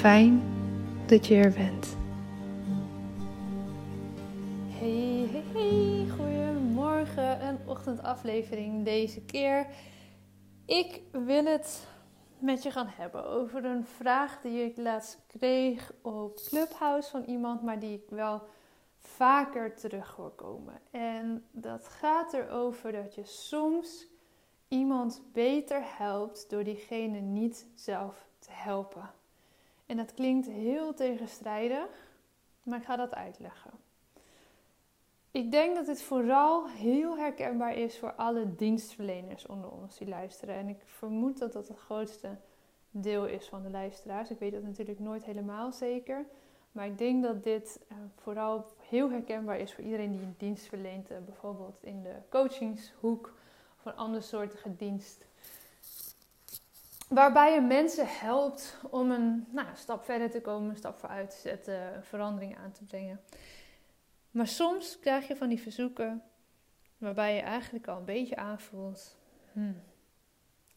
Fijn dat je er bent. Hey, hey, hey. Goedemorgen. Een ochtendaflevering deze keer. Ik wil het met je gaan hebben over een vraag die ik laatst kreeg op Clubhouse van iemand, maar die ik wel vaker terug hoor komen. En dat gaat erover dat je soms iemand beter helpt door diegene niet zelf te helpen. En dat klinkt heel tegenstrijdig, maar ik ga dat uitleggen. Ik denk dat dit vooral heel herkenbaar is voor alle dienstverleners onder ons die luisteren. En ik vermoed dat dat het grootste deel is van de luisteraars. Ik weet dat natuurlijk nooit helemaal zeker. Maar ik denk dat dit eh, vooral heel herkenbaar is voor iedereen die een dienst verleent. Eh, bijvoorbeeld in de coachingshoek of een andere soortige dienst. Waarbij je mensen helpt om een nou, stap verder te komen, een stap vooruit te zetten, een verandering aan te brengen. Maar soms krijg je van die verzoeken waarbij je eigenlijk al een beetje aanvoelt: hmm,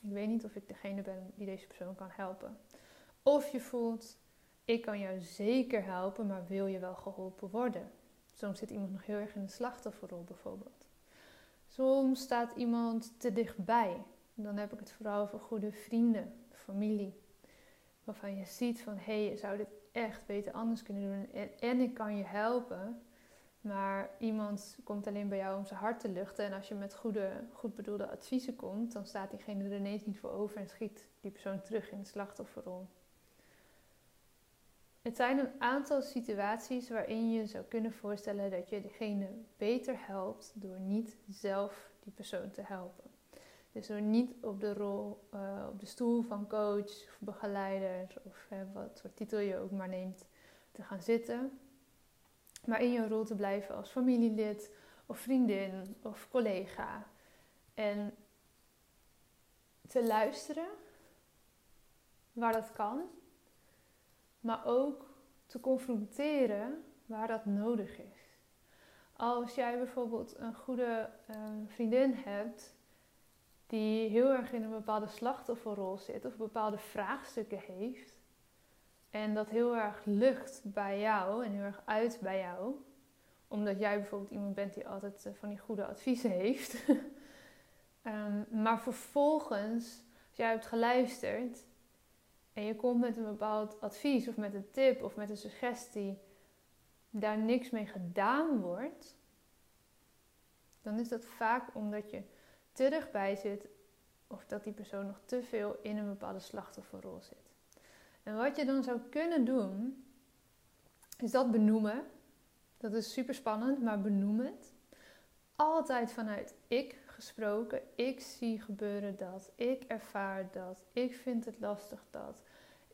ik weet niet of ik degene ben die deze persoon kan helpen. Of je voelt: ik kan jou zeker helpen, maar wil je wel geholpen worden? Soms zit iemand nog heel erg in de slachtofferrol bijvoorbeeld. Soms staat iemand te dichtbij. Dan heb ik het vooral over goede vrienden, familie. Waarvan je ziet van, hé, hey, je zou dit echt beter anders kunnen doen. En, en ik kan je helpen. Maar iemand komt alleen bij jou om zijn hart te luchten. En als je met goede, goed bedoelde adviezen komt, dan staat diegene er ineens niet voor over en schiet die persoon terug in de slachtofferrol. Het zijn een aantal situaties waarin je zou kunnen voorstellen dat je degene beter helpt door niet zelf die persoon te helpen. Dus door niet op de rol, uh, op de stoel van coach of begeleider of uh, wat voor titel je ook maar neemt te gaan zitten. Maar in je rol te blijven als familielid of vriendin of collega. En te luisteren waar dat kan maar ook te confronteren waar dat nodig is. Als jij bijvoorbeeld een goede ehm, vriendin hebt die heel erg in een bepaalde slachtofferrol zit of bepaalde vraagstukken heeft en dat heel erg lucht bij jou en heel erg uit bij jou, omdat jij bijvoorbeeld iemand bent die altijd eh, van die goede adviezen heeft. Ehm, maar vervolgens, als jij hebt geluisterd en je komt met een bepaald advies of met een tip of met een suggestie, daar niks mee gedaan wordt, dan is dat vaak omdat je te dichtbij zit of dat die persoon nog te veel in een bepaalde slachtofferrol zit. En wat je dan zou kunnen doen, is dat benoemen. Dat is super spannend, maar benoem het. Altijd vanuit ik gesproken. Ik zie gebeuren dat. Ik ervaar dat. Ik vind het lastig dat.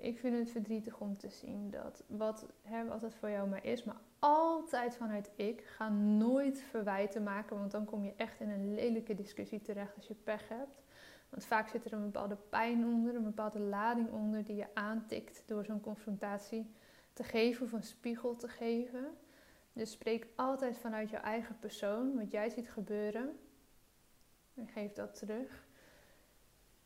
Ik vind het verdrietig om te zien dat. Wat, hè, wat het voor jou maar is. Maar altijd vanuit ik. Ga nooit verwijten maken, want dan kom je echt in een lelijke discussie terecht als je pech hebt. Want vaak zit er een bepaalde pijn onder, een bepaalde lading onder die je aantikt door zo'n confrontatie te geven of een spiegel te geven. Dus spreek altijd vanuit je eigen persoon, wat jij ziet gebeuren. En geef dat terug.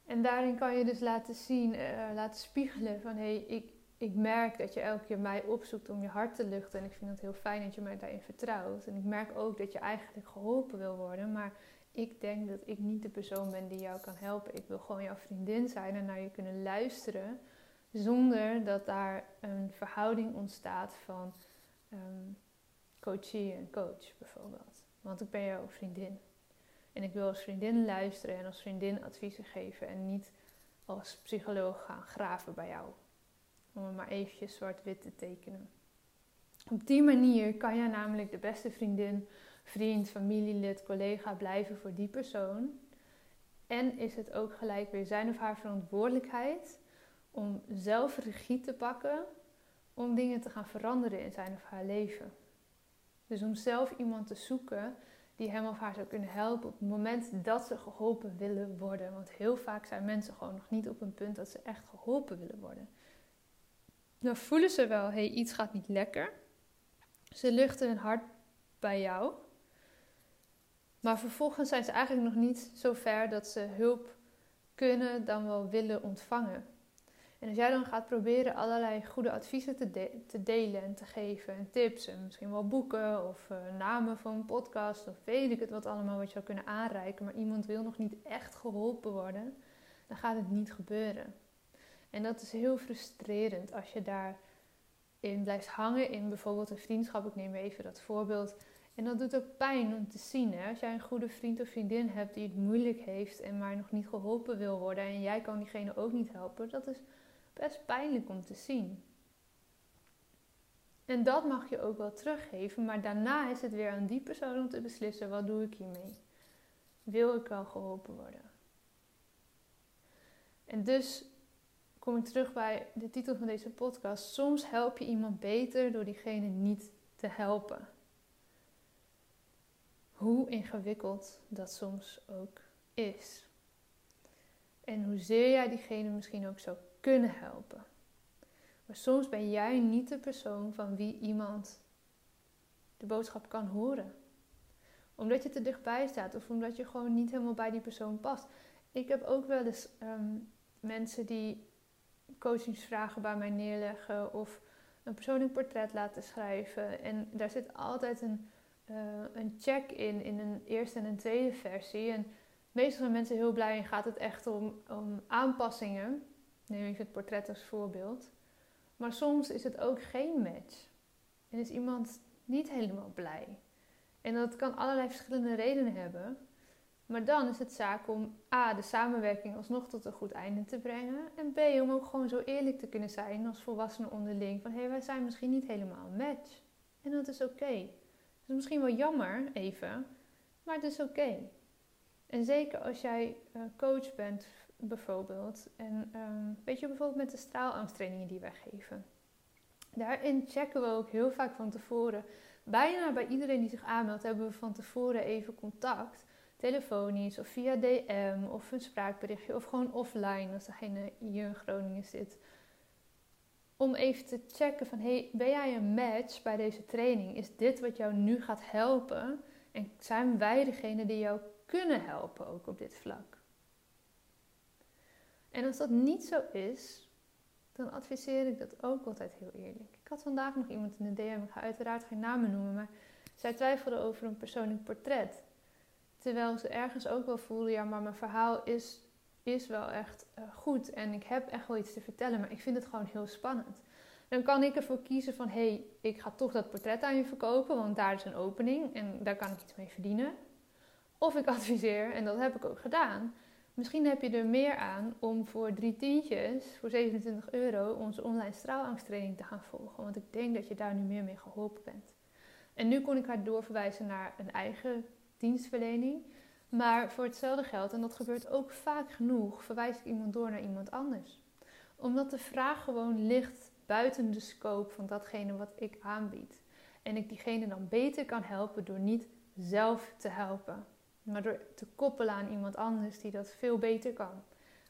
En daarin kan je dus laten zien, uh, laten spiegelen van hé, hey, ik, ik merk dat je elke keer mij opzoekt om je hart te luchten. En ik vind het heel fijn dat je mij daarin vertrouwt. En ik merk ook dat je eigenlijk geholpen wil worden. Maar ik denk dat ik niet de persoon ben die jou kan helpen. Ik wil gewoon jouw vriendin zijn en naar je kunnen luisteren. Zonder dat daar een verhouding ontstaat van um, coachie en coach bijvoorbeeld. Want ik ben jouw vriendin. En ik wil als vriendin luisteren en als vriendin adviezen geven. En niet als psycholoog gaan graven bij jou. Om het maar eventjes zwart-wit te tekenen. Op die manier kan jij namelijk de beste vriendin vriend, familielid, collega blijven voor die persoon. En is het ook gelijk weer zijn of haar verantwoordelijkheid om zelf regie te pakken om dingen te gaan veranderen in zijn of haar leven. Dus om zelf iemand te zoeken die hem of haar zou kunnen helpen op het moment dat ze geholpen willen worden. Want heel vaak zijn mensen gewoon nog niet op een punt dat ze echt geholpen willen worden. Dan voelen ze wel, hé, hey, iets gaat niet lekker. Ze luchten hun hart bij jou. Maar vervolgens zijn ze eigenlijk nog niet zo ver dat ze hulp kunnen dan wel willen ontvangen. En als jij dan gaat proberen allerlei goede adviezen te, te delen en te geven, en tips en misschien wel boeken of uh, namen van podcast of weet ik het wat allemaal wat je zou kunnen aanreiken, maar iemand wil nog niet echt geholpen worden, dan gaat het niet gebeuren. En dat is heel frustrerend als je daarin blijft hangen in bijvoorbeeld een vriendschap. Ik neem even dat voorbeeld en dat doet ook pijn om te zien. Hè? Als jij een goede vriend of vriendin hebt die het moeilijk heeft en maar nog niet geholpen wil worden en jij kan diegene ook niet helpen, dat is best pijnlijk om te zien. En dat mag je ook wel teruggeven, maar daarna is het weer aan die persoon om te beslissen: wat doe ik hiermee? Wil ik wel geholpen worden? En dus kom ik terug bij de titel van deze podcast. Soms help je iemand beter door diegene niet te helpen hoe ingewikkeld dat soms ook is. En hoezeer jij diegene misschien ook zou kunnen helpen. Maar soms ben jij niet de persoon van wie iemand de boodschap kan horen. Omdat je te dichtbij staat of omdat je gewoon niet helemaal bij die persoon past. Ik heb ook wel eens ehm, mensen die coachingsvragen bij mij neerleggen of een persoonlijk portret laten schrijven. En daar zit altijd een uh, een check-in in een eerste en een tweede versie. En meestal zijn mensen heel blij en gaat het echt om, om aanpassingen. Neem even het portret als voorbeeld. Maar soms is het ook geen match. En is iemand niet helemaal blij. En dat kan allerlei verschillende redenen hebben. Maar dan is het zaak om A, de samenwerking alsnog tot een goed einde te brengen. En B, om ook gewoon zo eerlijk te kunnen zijn als volwassenen onderling. Van hé, hey, wij zijn misschien niet helemaal een match. En dat is oké is misschien wel jammer even, maar het is oké. En zeker als jij uh, coach bent bijvoorbeeld. En um, weet je bijvoorbeeld met de straalangsttrainingen die wij geven. Daarin checken we ook heel vaak van tevoren. Bijna bij iedereen die zich aanmeldt hebben we van tevoren even contact. Telefonisch of via DM of een spraakberichtje of gewoon offline als degene hier in Groningen zit om even te checken van hey, ben jij een match bij deze training? Is dit wat jou nu gaat helpen? En zijn wij degene die jou kunnen helpen ook op dit vlak? En als dat niet zo is, dan adviseer ik dat ook altijd heel eerlijk. Ik had vandaag nog iemand in de DM, ik ga uiteraard geen namen noemen, maar zij twijfelde over een persoonlijk portret. Terwijl ze ergens ook wel voelde, ja, maar mijn verhaal is, is wel echt uh, goed en ik heb echt wel iets te vertellen, maar ik vind het gewoon heel spannend. Dan kan ik ervoor kiezen van, hé, hey, ik ga toch dat portret aan je verkopen, want daar is een opening en daar kan ik iets mee verdienen. Of ik adviseer, en dat heb ik ook gedaan, misschien heb je er meer aan om voor drie tientjes, voor 27 euro, onze online straalangsttraining te gaan volgen. Want ik denk dat je daar nu meer mee geholpen bent. En nu kon ik haar doorverwijzen naar een eigen dienstverlening. Maar voor hetzelfde geld, en dat gebeurt ook vaak genoeg, verwijs ik iemand door naar iemand anders. Omdat de vraag gewoon ligt buiten de scope van datgene wat ik aanbied. En ik diegene dan beter kan helpen door niet zelf te helpen. Maar door te koppelen aan iemand anders die dat veel beter kan.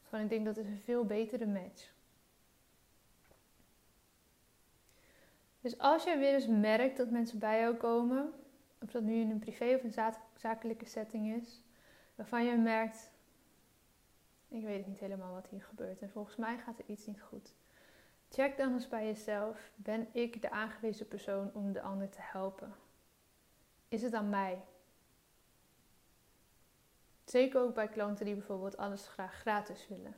Gewoon, ik denk dat is een veel betere match. Dus als jij weer eens merkt dat mensen bij jou komen, of dat nu in een privé of een zakelijke setting is, waarvan je merkt, ik weet niet helemaal wat hier gebeurt en volgens mij gaat er iets niet goed. Check dan eens bij jezelf, ben ik de aangewezen persoon om de ander te helpen? Is het aan mij? Zeker ook bij klanten die bijvoorbeeld alles graag gratis willen.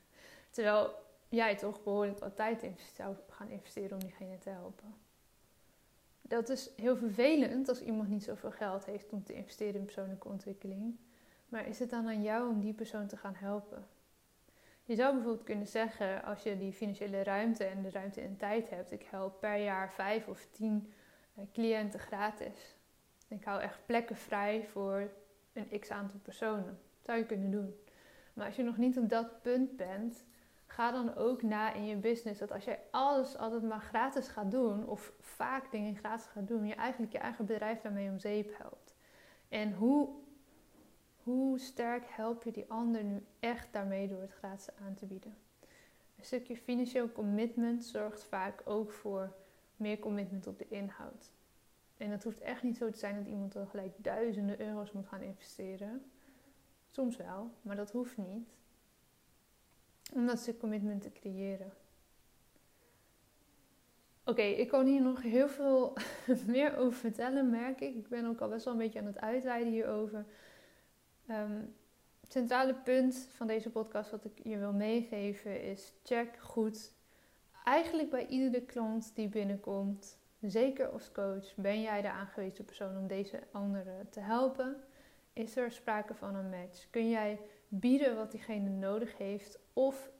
Terwijl jij toch behoorlijk wat tijd zou gaan investeren om diegene te helpen. Dat is heel vervelend als iemand niet zoveel geld heeft om te investeren in persoonlijke ontwikkeling. Maar is het dan aan jou om die persoon te gaan helpen? Je zou bijvoorbeeld kunnen zeggen, als je die financiële ruimte en de ruimte en tijd hebt, ik help per jaar vijf of tien eh, cliënten gratis. Ik hou echt plekken vrij voor een x aantal personen. Zou je kunnen doen. Maar als je nog niet op dat punt bent, ga dan ook na in je business dat als jij alles altijd maar gratis gaat doen, of vaak dingen gratis gaat doen, je eigenlijk je eigen bedrijf daarmee om zeep helpt. En hoe, hoe sterk help je die ander nu echt daarmee door het gratis aan te bieden? Een stukje financieel commitment zorgt vaak ook voor meer commitment op de inhoud. En het hoeft echt niet zo te zijn dat iemand dan gelijk duizenden euro's moet gaan investeren. Soms wel, maar dat hoeft niet. Om dat stuk commitment te creëren. Oké, ik kan hier nog heel veel meer over vertellen, merk ik. Ik ben ook al best wel een beetje aan het uitweiden hierover. Um, het centrale punt van deze podcast wat ik je wil meegeven is: check goed. Eigenlijk bij iedere klant die binnenkomt, zeker als coach, ben jij de aangewezen persoon om deze anderen te helpen? Is er sprake van een match? Kun jij bieden wat diegene nodig heeft? Of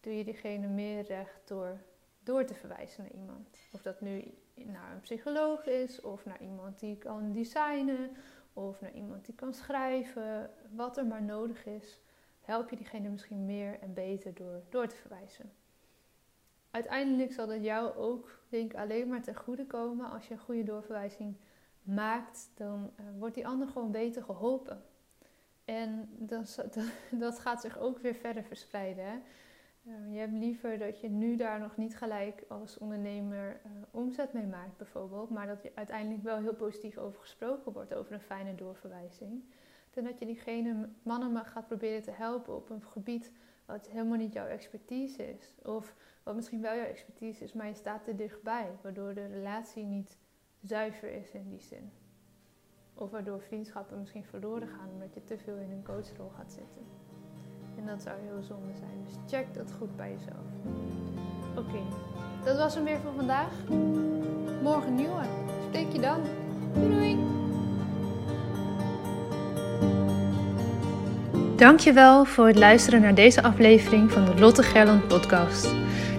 doe je diegene meer recht door door te verwijzen naar iemand? Of dat nu naar een psycholoog is, of naar iemand die kan designen, of naar iemand die kan schrijven, wat er maar nodig is, help je diegene misschien meer en beter door door te verwijzen. Uiteindelijk zal dat jou ook, denk ik, alleen maar ten goede komen als je een goede doorverwijzing maakt. Dan uh, wordt die ander gewoon beter geholpen. En dat, dat, gaat zich ook weer verder verspreiden. Hè? Uh, je hebt liever dat je nu daar nog niet gelijk als ondernemer uh, omzet mee maakt, bijvoorbeeld, maar dat je uiteindelijk wel heel positief over gesproken wordt, over een fijne doorverwijzing. Dan dat je diegene mannen gaat proberen te helpen op een gebied wat helemaal niet jouw expertise is. Of wat misschien wel jouw expertise is, maar je staat er dichtbij, waardoor de relatie niet zuiver is in die zin. Of waardoor vriendschappen misschien verloren gaan omdat je te veel in een coachrol gaat zitten. En dat zou heel zonde zijn. Dus check dat goed bij jezelf. Oké, dat was hem weer voor vandaag. Morgen nieuwe. Spreek je dan. Doei doei! Dankjewel voor het luisteren naar deze aflevering van de Lotte Gerland podcast.